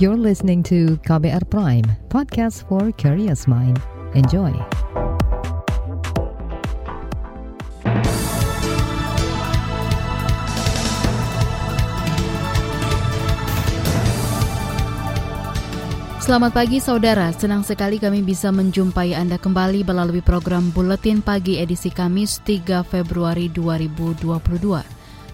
You're listening to KBR Prime, podcast for curious mind. Enjoy. Selamat pagi saudara, senang sekali kami bisa menjumpai Anda kembali melalui program Buletin Pagi edisi Kamis 3 Februari 2022.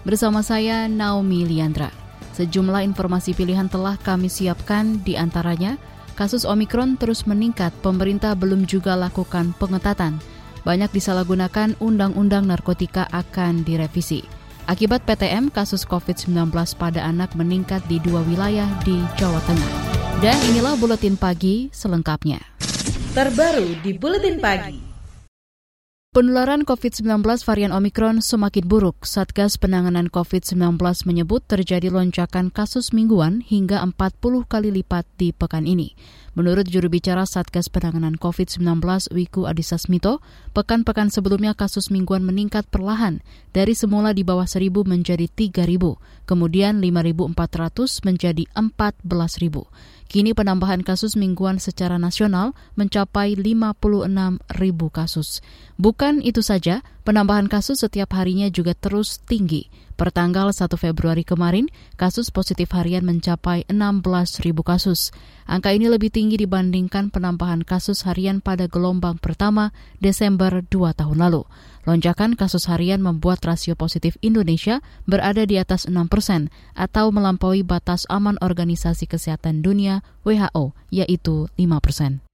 Bersama saya Naomi Liandra. Sejumlah informasi pilihan telah kami siapkan di antaranya kasus Omikron terus meningkat, pemerintah belum juga lakukan pengetatan. Banyak disalahgunakan undang-undang narkotika akan direvisi. Akibat PTM, kasus COVID-19 pada anak meningkat di dua wilayah di Jawa Tengah. Dan inilah buletin pagi selengkapnya. Terbaru di buletin pagi. Penularan COVID-19 varian Omikron semakin buruk. Satgas Penanganan COVID-19 menyebut terjadi lonjakan kasus mingguan hingga 40 kali lipat di pekan ini. Menurut juru bicara Satgas Penanganan COVID-19 Wiku Adhisa Smito, pekan-pekan sebelumnya kasus mingguan meningkat perlahan dari semula di bawah 1.000 menjadi 3.000, kemudian 5.400 menjadi 14.000. Kini penambahan kasus mingguan secara nasional mencapai 56 ribu kasus. Bukan itu saja, penambahan kasus setiap harinya juga terus tinggi. Pertanggal 1 Februari kemarin, kasus positif harian mencapai 16 ribu kasus. Angka ini lebih tinggi dibandingkan penambahan kasus harian pada gelombang pertama Desember 2 tahun lalu. Lonjakan kasus harian membuat rasio positif Indonesia berada di atas 6 persen atau melampaui batas aman Organisasi Kesehatan Dunia WHO, yaitu 5 persen.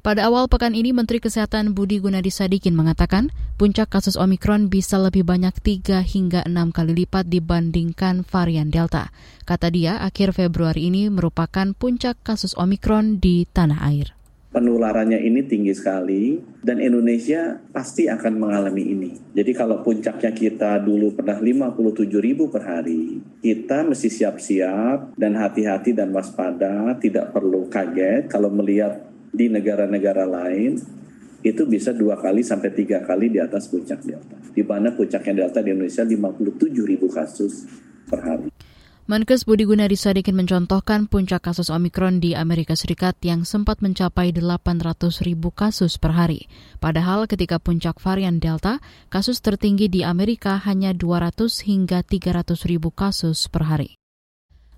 Pada awal pekan ini, Menteri Kesehatan Budi Gunadi Sadikin mengatakan puncak kasus Omikron bisa lebih banyak 3 hingga 6 kali lipat dibandingkan varian Delta. Kata dia, akhir Februari ini merupakan puncak kasus Omikron di tanah air. Penularannya ini tinggi sekali dan Indonesia pasti akan mengalami ini. Jadi kalau puncaknya kita dulu pernah 57 ribu per hari, kita mesti siap-siap dan hati-hati dan waspada, tidak perlu kaget kalau melihat di negara-negara lain itu bisa dua kali sampai tiga kali di atas puncak delta. Di mana puncaknya delta di Indonesia 57 ribu kasus per hari. Menkes Budi Gunadi Sadikin mencontohkan puncak kasus Omikron di Amerika Serikat yang sempat mencapai 800 ribu kasus per hari. Padahal ketika puncak varian Delta, kasus tertinggi di Amerika hanya 200 hingga 300 ribu kasus per hari.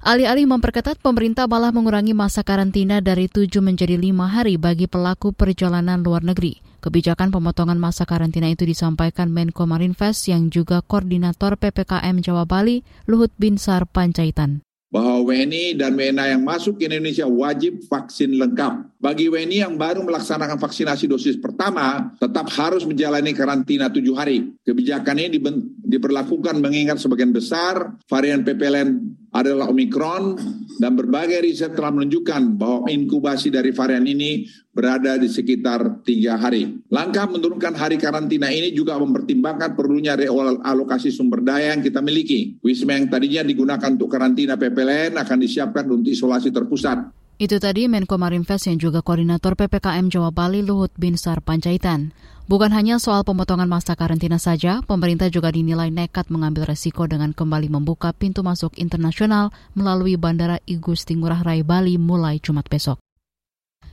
Alih-alih memperketat, pemerintah malah mengurangi masa karantina dari tujuh menjadi lima hari bagi pelaku perjalanan luar negeri. Kebijakan pemotongan masa karantina itu disampaikan Menko Marinvest yang juga koordinator PPKM Jawa Bali, Luhut Binsar Panjaitan bahwa WNI dan WNA yang masuk ke Indonesia wajib vaksin lengkap. Bagi WNI yang baru melaksanakan vaksinasi dosis pertama, tetap harus menjalani karantina tujuh hari. Kebijakan ini diberlakukan mengingat sebagian besar varian PPLN adalah Omikron dan berbagai riset telah menunjukkan bahwa inkubasi dari varian ini berada di sekitar tiga hari. Langkah menurunkan hari karantina ini juga mempertimbangkan perlunya realokasi sumber daya yang kita miliki. Wisma yang tadinya digunakan untuk karantina PPLN akan disiapkan untuk isolasi terpusat. Itu tadi Menko Marinvest yang juga koordinator PPKM Jawa Bali Luhut Binsar Panjaitan. Bukan hanya soal pemotongan masa karantina saja, pemerintah juga dinilai nekat mengambil resiko dengan kembali membuka pintu masuk internasional melalui Bandara Igusti Ngurah Rai Bali mulai Jumat besok.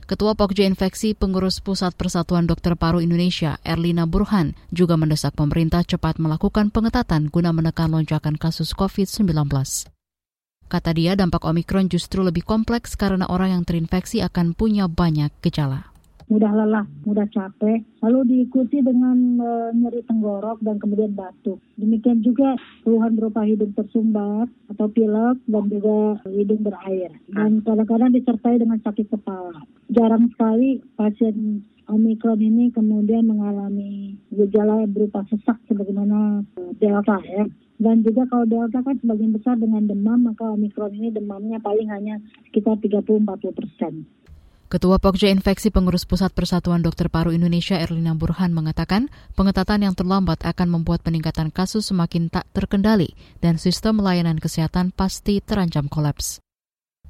Ketua Pokja Infeksi Pengurus Pusat Persatuan Dokter Paru Indonesia, Erlina Burhan, juga mendesak pemerintah cepat melakukan pengetatan guna menekan lonjakan kasus COVID-19. Kata dia, dampak Omikron justru lebih kompleks karena orang yang terinfeksi akan punya banyak gejala mudah lelah, mudah capek, lalu diikuti dengan e, nyeri tenggorok dan kemudian batuk. Demikian juga keluhan berupa hidung tersumbat atau pilek dan juga hidung berair. Dan kadang-kadang disertai dengan sakit kepala. Jarang sekali pasien Omikron ini kemudian mengalami gejala berupa sesak sebagaimana e, Delta ya. Dan juga kalau Delta kan sebagian besar dengan demam, maka Omikron ini demamnya paling hanya sekitar 30-40 persen. Ketua Pokja Infeksi Pengurus Pusat Persatuan Dokter Paru Indonesia Erlina Burhan mengatakan pengetatan yang terlambat akan membuat peningkatan kasus semakin tak terkendali dan sistem layanan kesehatan pasti terancam kolaps.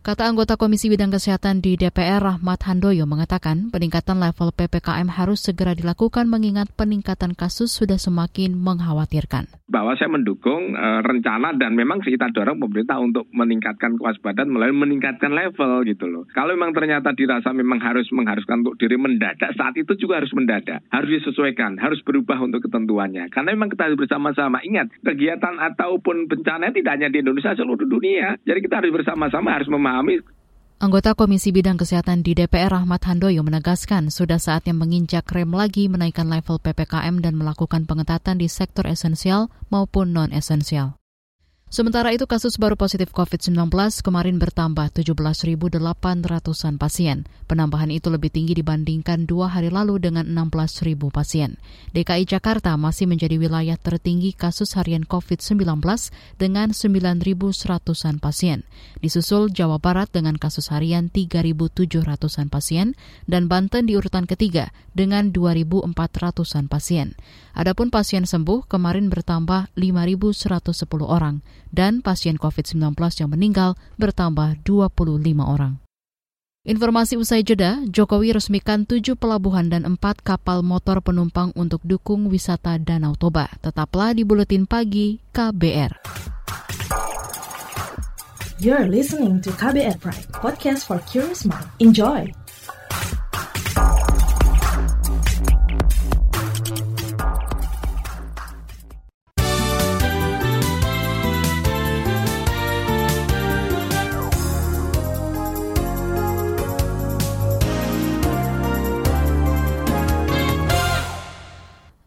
Kata anggota Komisi Bidang Kesehatan di DPR Rahmat Handoyo mengatakan peningkatan level PPKM harus segera dilakukan mengingat peningkatan kasus sudah semakin mengkhawatirkan. Bahwa saya mendukung e, rencana dan memang kita dorong pemerintah untuk meningkatkan kewaspadaan melalui meningkatkan level gitu loh. Kalau memang ternyata dirasa memang harus mengharuskan untuk diri mendadak, saat itu juga harus mendadak. Harus disesuaikan, harus berubah untuk ketentuannya. Karena memang kita harus bersama-sama. Ingat, kegiatan ataupun bencana tidak hanya di Indonesia, seluruh dunia. Jadi kita harus bersama-sama harus memahami memahami Anggota Komisi Bidang Kesehatan di DPR Rahmat Handoyo menegaskan sudah saatnya menginjak rem lagi menaikkan level PPKM dan melakukan pengetatan di sektor esensial maupun non-esensial. Sementara itu kasus baru positif COVID-19 kemarin bertambah 17.800-an pasien. Penambahan itu lebih tinggi dibandingkan dua hari lalu dengan 16.000 pasien. DKI Jakarta masih menjadi wilayah tertinggi kasus harian COVID-19 dengan 9.100-an pasien. Disusul Jawa Barat dengan kasus harian 3.700-an pasien dan Banten di urutan ketiga dengan 2.400-an pasien. Adapun pasien sembuh kemarin bertambah 5.110 orang dan pasien COVID-19 yang meninggal bertambah 25 orang. Informasi usai jeda, Jokowi resmikan tujuh pelabuhan dan empat kapal motor penumpang untuk dukung wisata Danau Toba. Tetaplah di Buletin Pagi KBR. You're listening to KBR Pride, podcast for curious mind. Enjoy!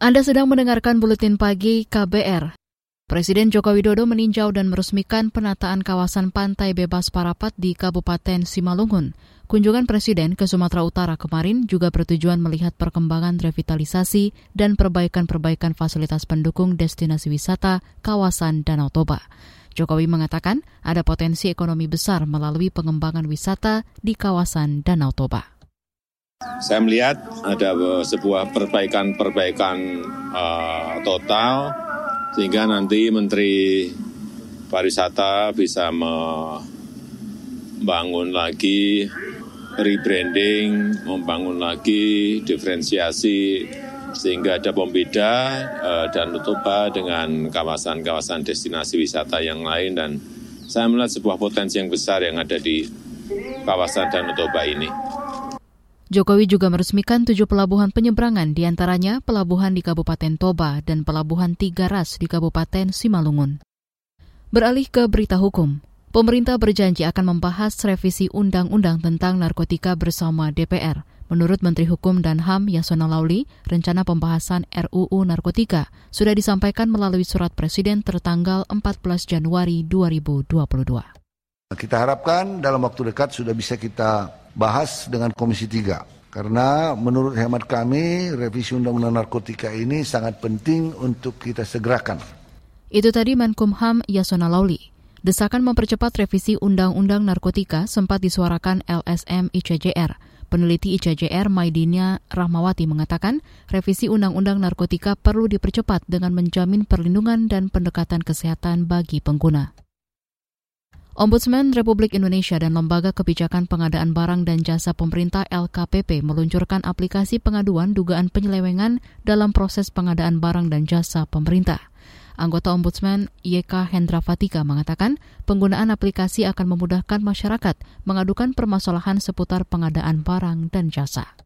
Anda sedang mendengarkan buletin pagi KBR. Presiden Joko Widodo meninjau dan meresmikan penataan kawasan pantai bebas Parapat di Kabupaten Simalungun. Kunjungan Presiden ke Sumatera Utara kemarin juga bertujuan melihat perkembangan revitalisasi dan perbaikan-perbaikan fasilitas pendukung destinasi wisata kawasan Danau Toba. Jokowi mengatakan ada potensi ekonomi besar melalui pengembangan wisata di kawasan Danau Toba. Saya melihat ada sebuah perbaikan-perbaikan uh, total sehingga nanti Menteri Pariwisata bisa membangun lagi rebranding, membangun lagi diferensiasi sehingga ada pembeda uh, dan Toba dengan kawasan-kawasan destinasi wisata yang lain dan saya melihat sebuah potensi yang besar yang ada di kawasan Danau Toba ini. Jokowi juga meresmikan tujuh pelabuhan penyeberangan, di antaranya pelabuhan di Kabupaten Toba dan pelabuhan Tiga Ras di Kabupaten Simalungun. Beralih ke berita hukum, pemerintah berjanji akan membahas revisi undang-undang tentang narkotika bersama DPR. Menurut Menteri Hukum dan HAM Yasona Lauli, rencana pembahasan RUU Narkotika sudah disampaikan melalui surat Presiden tertanggal 14 Januari 2022. Kita harapkan dalam waktu dekat sudah bisa kita bahas dengan Komisi 3. Karena menurut hemat kami revisi Undang-Undang Narkotika ini sangat penting untuk kita segerakan. Itu tadi Menkumham Yasona Lauli. Desakan mempercepat revisi Undang-Undang Narkotika sempat disuarakan LSM ICJR. Peneliti ICJR Maidinia Rahmawati mengatakan revisi Undang-Undang Narkotika perlu dipercepat dengan menjamin perlindungan dan pendekatan kesehatan bagi pengguna. Ombudsman Republik Indonesia dan Lembaga Kebijakan Pengadaan Barang dan Jasa Pemerintah LKPP meluncurkan aplikasi pengaduan dugaan penyelewengan dalam proses pengadaan barang dan jasa pemerintah. Anggota Ombudsman YK Hendra Fatika mengatakan penggunaan aplikasi akan memudahkan masyarakat mengadukan permasalahan seputar pengadaan barang dan jasa.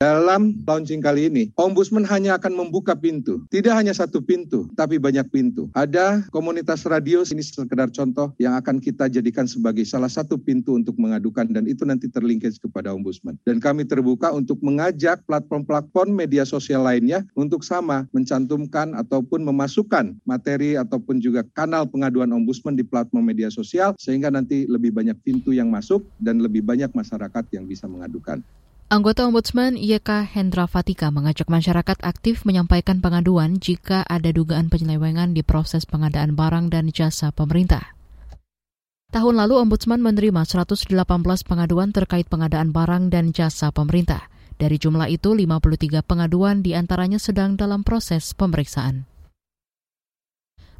Dalam launching kali ini, Ombudsman hanya akan membuka pintu. Tidak hanya satu pintu, tapi banyak pintu. Ada komunitas radio, ini sekedar contoh, yang akan kita jadikan sebagai salah satu pintu untuk mengadukan, dan itu nanti terlinkage kepada Ombudsman. Dan kami terbuka untuk mengajak platform-platform media sosial lainnya untuk sama mencantumkan ataupun memasukkan materi ataupun juga kanal pengaduan Ombudsman di platform media sosial, sehingga nanti lebih banyak pintu yang masuk dan lebih banyak masyarakat yang bisa mengadukan. Anggota Ombudsman YK Hendra Fatika mengajak masyarakat aktif menyampaikan pengaduan jika ada dugaan penyelewengan di proses pengadaan barang dan jasa pemerintah. Tahun lalu Ombudsman menerima 118 pengaduan terkait pengadaan barang dan jasa pemerintah. Dari jumlah itu, 53 pengaduan di antaranya sedang dalam proses pemeriksaan.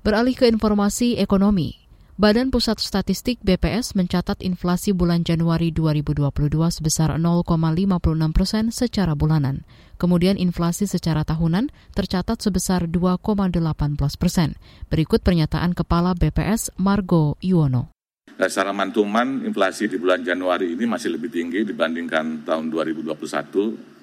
Beralih ke informasi ekonomi, Badan Pusat Statistik BPS mencatat inflasi bulan Januari 2022 sebesar 0,56 persen secara bulanan. Kemudian inflasi secara tahunan tercatat sebesar 2,18 persen. Berikut pernyataan Kepala BPS Margo Yuwono. Secara mantuman inflasi di bulan Januari ini masih lebih tinggi dibandingkan tahun 2021.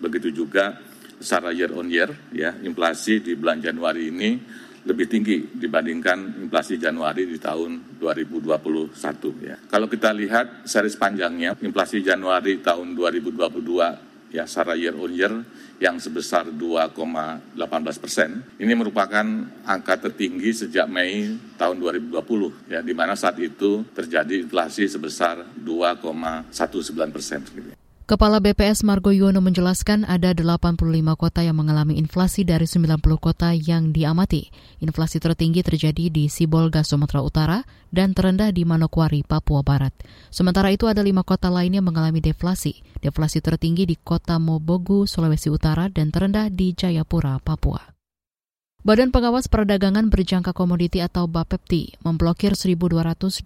Begitu juga secara year on year ya inflasi di bulan Januari ini lebih tinggi dibandingkan inflasi Januari di tahun 2021 ya. Kalau kita lihat seri panjangnya inflasi Januari tahun 2022 ya secara year on year yang sebesar 2,18 persen. Ini merupakan angka tertinggi sejak Mei tahun 2020 ya di mana saat itu terjadi inflasi sebesar 2,19 persen. Kepala BPS Margo Yono menjelaskan ada 85 kota yang mengalami inflasi dari 90 kota yang diamati. Inflasi tertinggi terjadi di Sibolga, Sumatera Utara, dan terendah di Manokwari, Papua Barat. Sementara itu ada lima kota lainnya mengalami deflasi. Deflasi tertinggi di kota Mobogu, Sulawesi Utara, dan terendah di Jayapura, Papua. Badan Pengawas Perdagangan Berjangka Komoditi atau BAPEPTI memblokir 1.222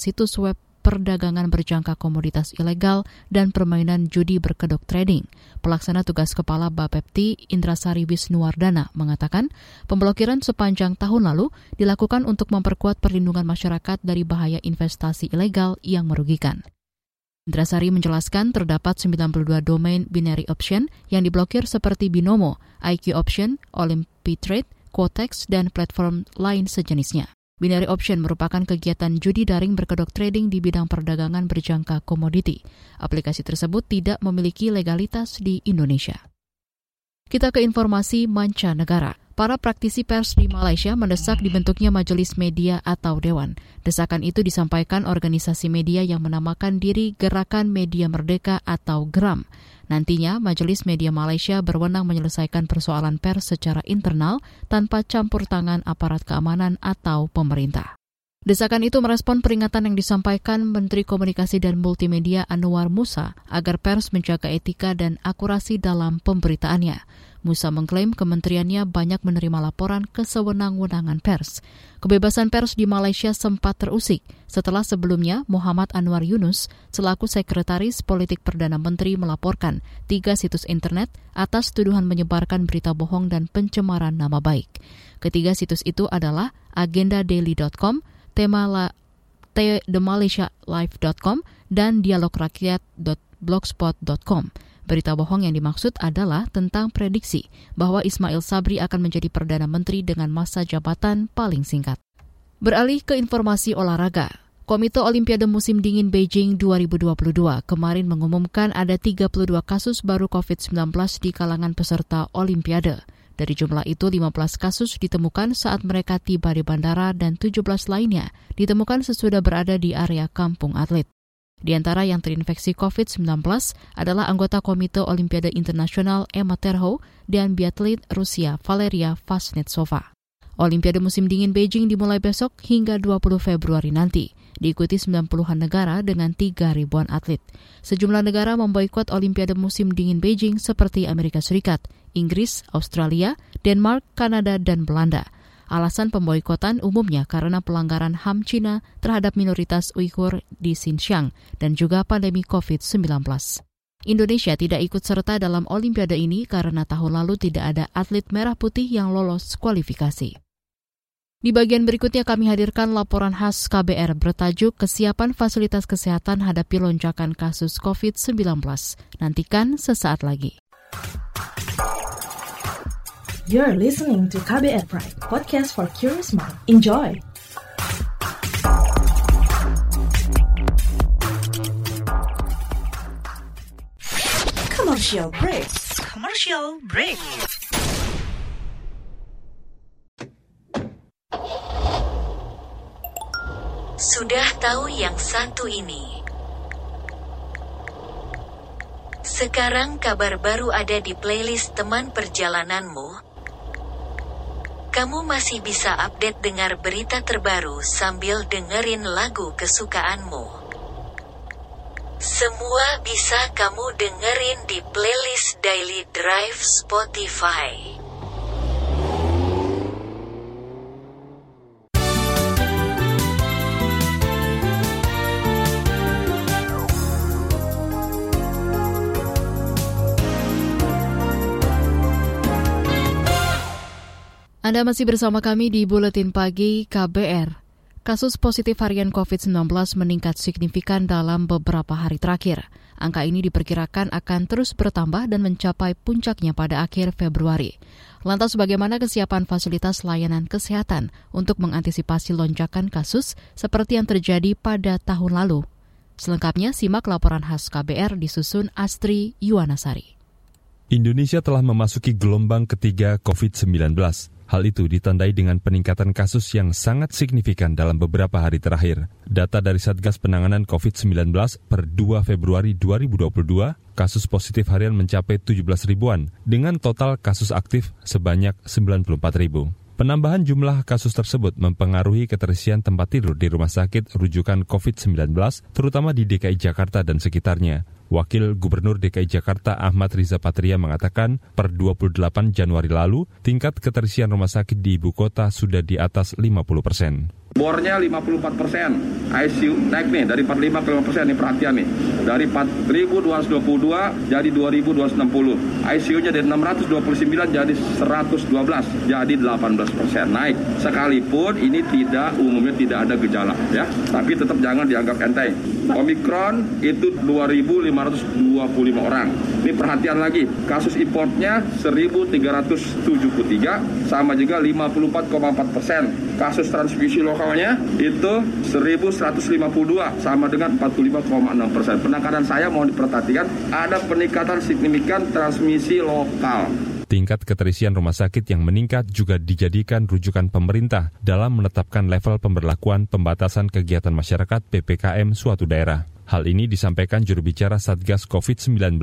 situs web perdagangan berjangka komoditas ilegal dan permainan judi berkedok trading. Pelaksana tugas Kepala Bapepti Indrasari Wisnuwardana mengatakan pemblokiran sepanjang tahun lalu dilakukan untuk memperkuat perlindungan masyarakat dari bahaya investasi ilegal yang merugikan. Indrasari menjelaskan terdapat 92 domain binary option yang diblokir seperti Binomo, IQ Option, Olympi Trade, Quotex, dan platform lain sejenisnya. Binary option merupakan kegiatan judi daring berkedok trading di bidang perdagangan berjangka komoditi. Aplikasi tersebut tidak memiliki legalitas di Indonesia. Kita ke informasi mancanegara. Para praktisi pers di Malaysia mendesak dibentuknya majelis media atau dewan. Desakan itu disampaikan organisasi media yang menamakan diri Gerakan Media Merdeka atau GERAM. Nantinya, Majelis Media Malaysia berwenang menyelesaikan persoalan pers secara internal tanpa campur tangan aparat keamanan atau pemerintah. Desakan itu merespon peringatan yang disampaikan Menteri Komunikasi dan Multimedia Anwar Musa agar pers menjaga etika dan akurasi dalam pemberitaannya. Musa mengklaim kementeriannya banyak menerima laporan kesewenang-wenangan pers. Kebebasan pers di Malaysia sempat terusik setelah sebelumnya Muhammad Anwar Yunus selaku Sekretaris Politik Perdana Menteri melaporkan tiga situs internet atas tuduhan menyebarkan berita bohong dan pencemaran nama baik. Ketiga situs itu adalah agendadaily.com, temala themalaysialife.com, dan dialograkyat.blogspot.com. Berita bohong yang dimaksud adalah tentang prediksi bahwa Ismail Sabri akan menjadi Perdana Menteri dengan masa jabatan paling singkat. Beralih ke informasi olahraga. Komite Olimpiade Musim Dingin Beijing 2022 kemarin mengumumkan ada 32 kasus baru COVID-19 di kalangan peserta Olimpiade. Dari jumlah itu, 15 kasus ditemukan saat mereka tiba di bandara dan 17 lainnya ditemukan sesudah berada di area kampung atlet. Di antara yang terinfeksi COVID-19 adalah anggota Komite Olimpiade Internasional Emma Terho dan biatlet Rusia Valeria Vasnetsova. Olimpiade musim dingin Beijing dimulai besok hingga 20 Februari nanti, diikuti 90-an negara dengan 3 ribuan atlet. Sejumlah negara memboikot Olimpiade musim dingin Beijing seperti Amerika Serikat, Inggris, Australia, Denmark, Kanada, dan Belanda – Alasan pemboikotan umumnya karena pelanggaran HAM Cina terhadap minoritas Uighur di Xinjiang dan juga pandemi COVID-19. Indonesia tidak ikut serta dalam Olimpiade ini karena tahun lalu tidak ada atlet merah putih yang lolos kualifikasi. Di bagian berikutnya kami hadirkan laporan khas KBR bertajuk Kesiapan Fasilitas Kesehatan Hadapi Lonjakan Kasus COVID-19. Nantikan sesaat lagi. You're listening to KBR Pride, podcast for curious mind. Enjoy! Commercial break. Commercial break. Sudah tahu yang satu ini? Sekarang kabar baru ada di playlist teman perjalananmu kamu masih bisa update dengar berita terbaru sambil dengerin lagu kesukaanmu. Semua bisa kamu dengerin di playlist Daily Drive Spotify. Anda masih bersama kami di Buletin Pagi KBR. Kasus positif varian COVID-19 meningkat signifikan dalam beberapa hari terakhir. Angka ini diperkirakan akan terus bertambah dan mencapai puncaknya pada akhir Februari. Lantas bagaimana kesiapan fasilitas layanan kesehatan untuk mengantisipasi lonjakan kasus seperti yang terjadi pada tahun lalu? Selengkapnya simak laporan khas KBR disusun Astri Yuwanasari. Indonesia telah memasuki gelombang ketiga COVID-19. Hal itu ditandai dengan peningkatan kasus yang sangat signifikan dalam beberapa hari terakhir. Data dari Satgas Penanganan COVID-19 per 2 Februari 2022, kasus positif harian mencapai 17 ribuan, dengan total kasus aktif sebanyak 94 ribu. Penambahan jumlah kasus tersebut mempengaruhi keterisian tempat tidur di rumah sakit rujukan COVID-19, terutama di DKI Jakarta dan sekitarnya. Wakil Gubernur DKI Jakarta Ahmad Riza Patria mengatakan per 28 Januari lalu tingkat keterisian rumah sakit di ibu kota sudah di atas 50 persen. Bornya 54 persen, ICU naik nih dari 45 ke 5 persen, nih perhatian nih. Dari 4.222 jadi 2.260. ICU-nya dari 629 jadi 112, jadi 18 persen naik. Sekalipun ini tidak umumnya tidak ada gejala ya, tapi tetap jangan dianggap enteng. Omikron itu 2.525 orang. Ini perhatian lagi, kasus importnya 1.373 sama juga 54,4 persen. Kasus transmisi lokal totalnya itu 1152 sama dengan 45,6 persen. Penekanan saya mohon diperhatikan ada peningkatan signifikan transmisi lokal. Tingkat keterisian rumah sakit yang meningkat juga dijadikan rujukan pemerintah dalam menetapkan level pemberlakuan pembatasan kegiatan masyarakat PPKM suatu daerah. Hal ini disampaikan juru bicara Satgas COVID-19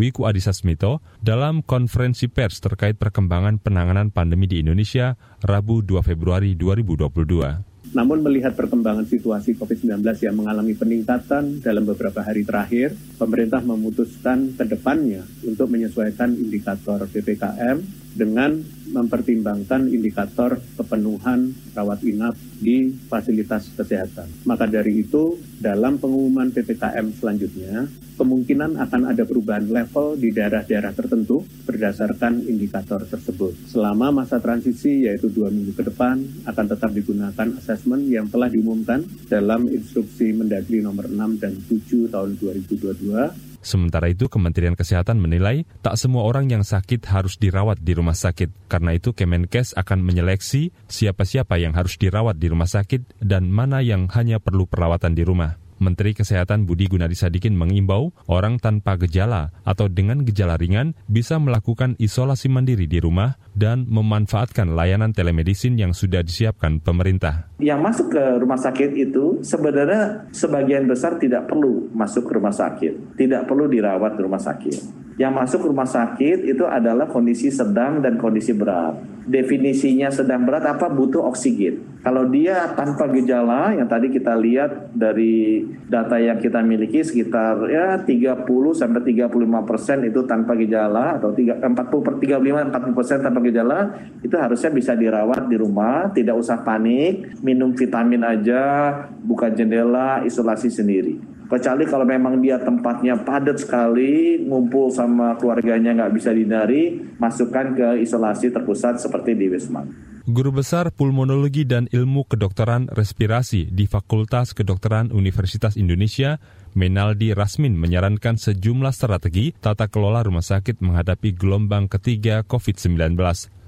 Wiku Adhisa Smito dalam konferensi pers terkait perkembangan penanganan pandemi di Indonesia Rabu 2 Februari 2022. Namun melihat perkembangan situasi COVID-19 yang mengalami peningkatan dalam beberapa hari terakhir, pemerintah memutuskan ke depannya untuk menyesuaikan indikator PPKM dengan mempertimbangkan indikator kepenuhan rawat inap di fasilitas kesehatan. Maka dari itu, dalam pengumuman PPKM selanjutnya, kemungkinan akan ada perubahan level di daerah-daerah tertentu berdasarkan indikator tersebut. Selama masa transisi, yaitu dua minggu ke depan, akan tetap digunakan asesmen yang telah diumumkan dalam instruksi Mendagri nomor 6 dan 7 tahun 2022 Sementara itu, Kementerian Kesehatan menilai tak semua orang yang sakit harus dirawat di rumah sakit. Karena itu, Kemenkes akan menyeleksi siapa-siapa yang harus dirawat di rumah sakit dan mana yang hanya perlu perawatan di rumah. Menteri Kesehatan Budi Gunadi Sadikin mengimbau orang tanpa gejala atau dengan gejala ringan bisa melakukan isolasi mandiri di rumah dan memanfaatkan layanan telemedicine yang sudah disiapkan pemerintah. Yang masuk ke rumah sakit itu sebenarnya sebagian besar tidak perlu masuk ke rumah sakit, tidak perlu dirawat di rumah sakit. Yang masuk rumah sakit itu adalah kondisi sedang dan kondisi berat. Definisinya sedang berat apa? Butuh oksigen. Kalau dia tanpa gejala, yang tadi kita lihat dari data yang kita miliki sekitar ya 30 sampai 35 persen itu tanpa gejala atau 40 per 35 40 persen tanpa gejala itu harusnya bisa dirawat di rumah, tidak usah panik, minum vitamin aja, buka jendela, isolasi sendiri. Kecuali kalau memang dia tempatnya padat sekali, ngumpul sama keluarganya nggak bisa dihindari, masukkan ke isolasi terpusat seperti di Wisma. Guru Besar Pulmonologi dan Ilmu Kedokteran Respirasi di Fakultas Kedokteran Universitas Indonesia, Menaldi Rasmin menyarankan sejumlah strategi tata kelola rumah sakit menghadapi gelombang ketiga COVID-19.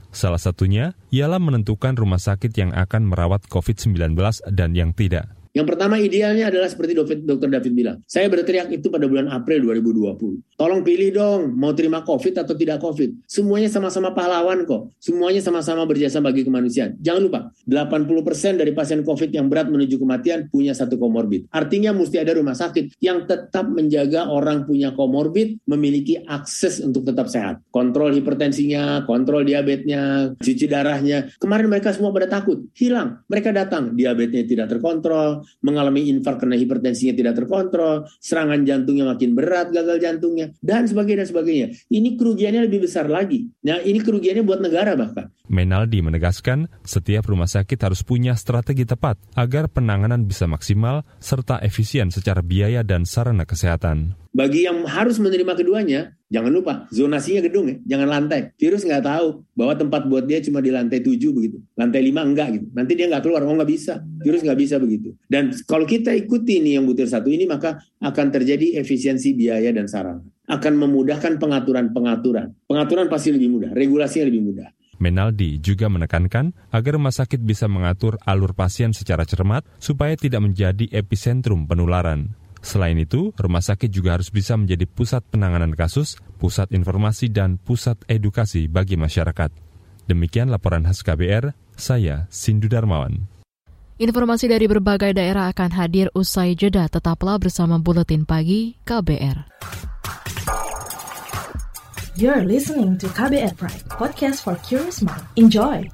Salah satunya ialah menentukan rumah sakit yang akan merawat COVID-19 dan yang tidak. Yang pertama idealnya adalah seperti Dr. David bilang. Saya berteriak itu pada bulan April 2020. Tolong pilih dong, mau terima COVID atau tidak COVID. Semuanya sama-sama pahlawan kok. Semuanya sama-sama berjasa bagi kemanusiaan. Jangan lupa, 80% dari pasien COVID yang berat menuju kematian punya satu komorbid. Artinya mesti ada rumah sakit yang tetap menjaga orang punya komorbid memiliki akses untuk tetap sehat. Kontrol hipertensinya, kontrol diabetesnya, cuci darahnya. Kemarin mereka semua pada takut. Hilang. Mereka datang, diabetesnya tidak terkontrol, mengalami infark karena hipertensinya tidak terkontrol, serangan jantungnya makin berat, gagal jantungnya, dan sebagainya dan sebagainya. Ini kerugiannya lebih besar lagi. Nah, ini kerugiannya buat negara bahkan. Menaldi menegaskan, setiap rumah sakit harus punya strategi tepat agar penanganan bisa maksimal serta efisien secara biaya dan sarana kesehatan. Bagi yang harus menerima keduanya, jangan lupa zonasinya gedung ya, jangan lantai. Virus nggak tahu bahwa tempat buat dia cuma di lantai 7 begitu, lantai 5 enggak gitu. Nanti dia nggak keluar, oh nggak bisa. Virus nggak bisa begitu. Dan kalau kita ikuti nih yang butir satu ini, maka akan terjadi efisiensi biaya dan sarana. Akan memudahkan pengaturan-pengaturan. Pengaturan pasti lebih mudah, regulasinya lebih mudah. Menaldi juga menekankan agar rumah sakit bisa mengatur alur pasien secara cermat supaya tidak menjadi epicentrum penularan. Selain itu, rumah sakit juga harus bisa menjadi pusat penanganan kasus, pusat informasi, dan pusat edukasi bagi masyarakat. Demikian laporan khas KBR, saya Sindu Darmawan. Informasi dari berbagai daerah akan hadir usai jeda. Tetaplah bersama Buletin Pagi KBR. You're listening to KBR Pride, podcast for curious mind. Enjoy!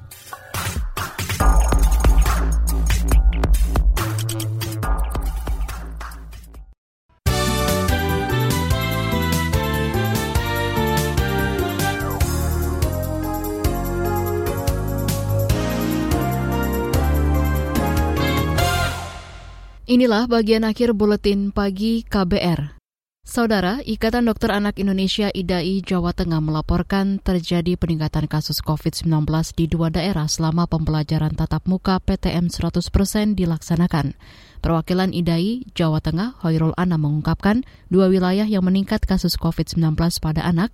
Inilah bagian akhir buletin pagi KBR. Saudara, Ikatan Dokter Anak Indonesia IDAI Jawa Tengah melaporkan terjadi peningkatan kasus COVID-19 di dua daerah selama pembelajaran tatap muka PTM 100% dilaksanakan. Perwakilan IDAI Jawa Tengah, Hoirul Ana mengungkapkan dua wilayah yang meningkat kasus COVID-19 pada anak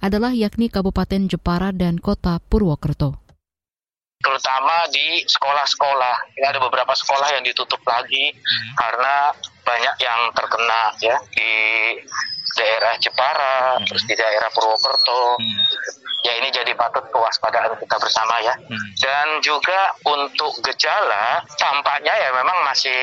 adalah yakni Kabupaten Jepara dan Kota Purwokerto terutama di sekolah-sekolah. Ini ada beberapa sekolah yang ditutup lagi hmm. karena banyak yang terkena ya di daerah Jepara, hmm. terus di daerah Purwokerto. Hmm. Ya ini jadi patut kewaspadaan kita bersama ya. Hmm. Dan juga untuk gejala tampaknya ya memang masih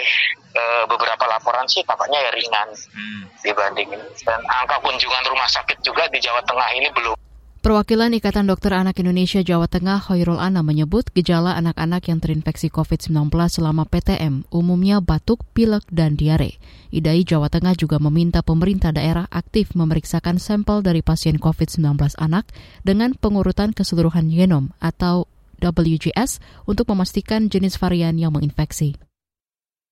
e, beberapa laporan sih tampaknya ya ringan hmm. dibanding ini. Dan angka kunjungan rumah sakit juga di Jawa Tengah ini belum Perwakilan Ikatan Dokter Anak Indonesia Jawa Tengah Hoirul Ana menyebut gejala anak-anak yang terinfeksi COVID-19 selama PTM umumnya batuk, pilek, dan diare. IDAI Jawa Tengah juga meminta pemerintah daerah aktif memeriksakan sampel dari pasien COVID-19 anak dengan pengurutan keseluruhan genom atau WGS untuk memastikan jenis varian yang menginfeksi.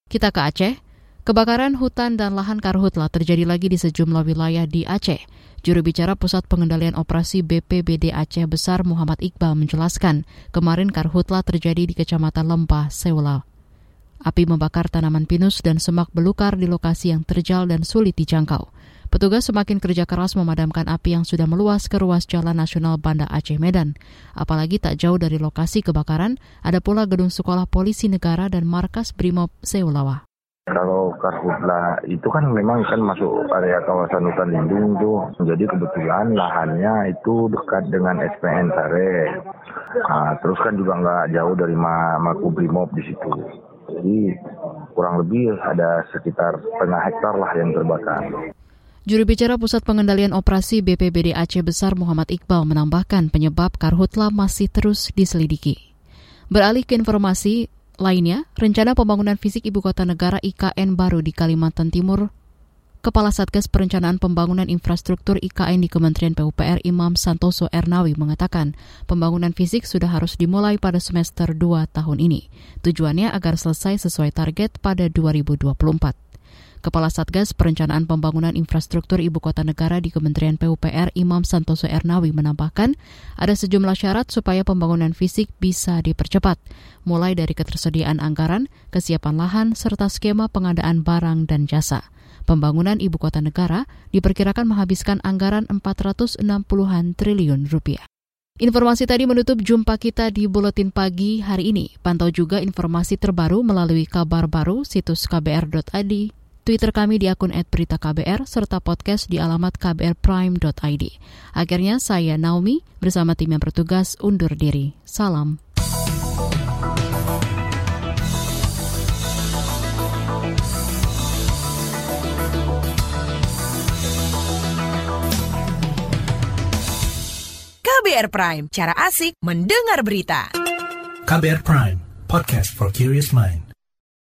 Kita ke Aceh. Kebakaran hutan dan lahan karhutla terjadi lagi di sejumlah wilayah di Aceh. Juru bicara Pusat Pengendalian Operasi BPBD Aceh Besar Muhammad Iqbal menjelaskan, kemarin karhutla terjadi di Kecamatan Lempah, Seula. Api membakar tanaman pinus dan semak belukar di lokasi yang terjal dan sulit dijangkau. Petugas semakin kerja keras memadamkan api yang sudah meluas ke ruas Jalan Nasional Banda Aceh Medan. Apalagi tak jauh dari lokasi kebakaran, ada pula gedung sekolah polisi negara dan markas Brimob Seulawa. Kalau karhutla itu kan memang kan masuk area kawasan hutan lindung tuh. Jadi kebetulan lahannya itu dekat dengan SPN Sare. Nah, terus kan juga nggak jauh dari Makubrimob di situ. Jadi kurang lebih ada sekitar setengah hektar lah yang terbakar. Juru bicara Pusat Pengendalian Operasi BPBD Aceh Besar Muhammad Iqbal menambahkan penyebab karhutla masih terus diselidiki. Beralih ke informasi lainnya, rencana pembangunan fisik ibu kota negara IKN baru di Kalimantan Timur Kepala Satgas Perencanaan Pembangunan Infrastruktur IKN di Kementerian PUPR Imam Santoso Ernawi mengatakan pembangunan fisik sudah harus dimulai pada semester 2 tahun ini. Tujuannya agar selesai sesuai target pada 2024. Kepala Satgas Perencanaan Pembangunan Infrastruktur Ibu Kota Negara di Kementerian PUPR Imam Santoso Ernawi menambahkan ada sejumlah syarat supaya pembangunan fisik bisa dipercepat, mulai dari ketersediaan anggaran, kesiapan lahan, serta skema pengadaan barang dan jasa. Pembangunan ibu kota negara diperkirakan menghabiskan anggaran 460-an triliun rupiah. Informasi tadi menutup jumpa kita di Buletin Pagi hari ini. Pantau juga informasi terbaru melalui kabar baru situs kbr.id, Twitter kami di akun @beritaKBR serta podcast di alamat kbrprime.id. Akhirnya saya Naomi bersama tim yang bertugas undur diri. Salam. KBR Prime, cara asik mendengar berita. KBR Prime, podcast for curious mind.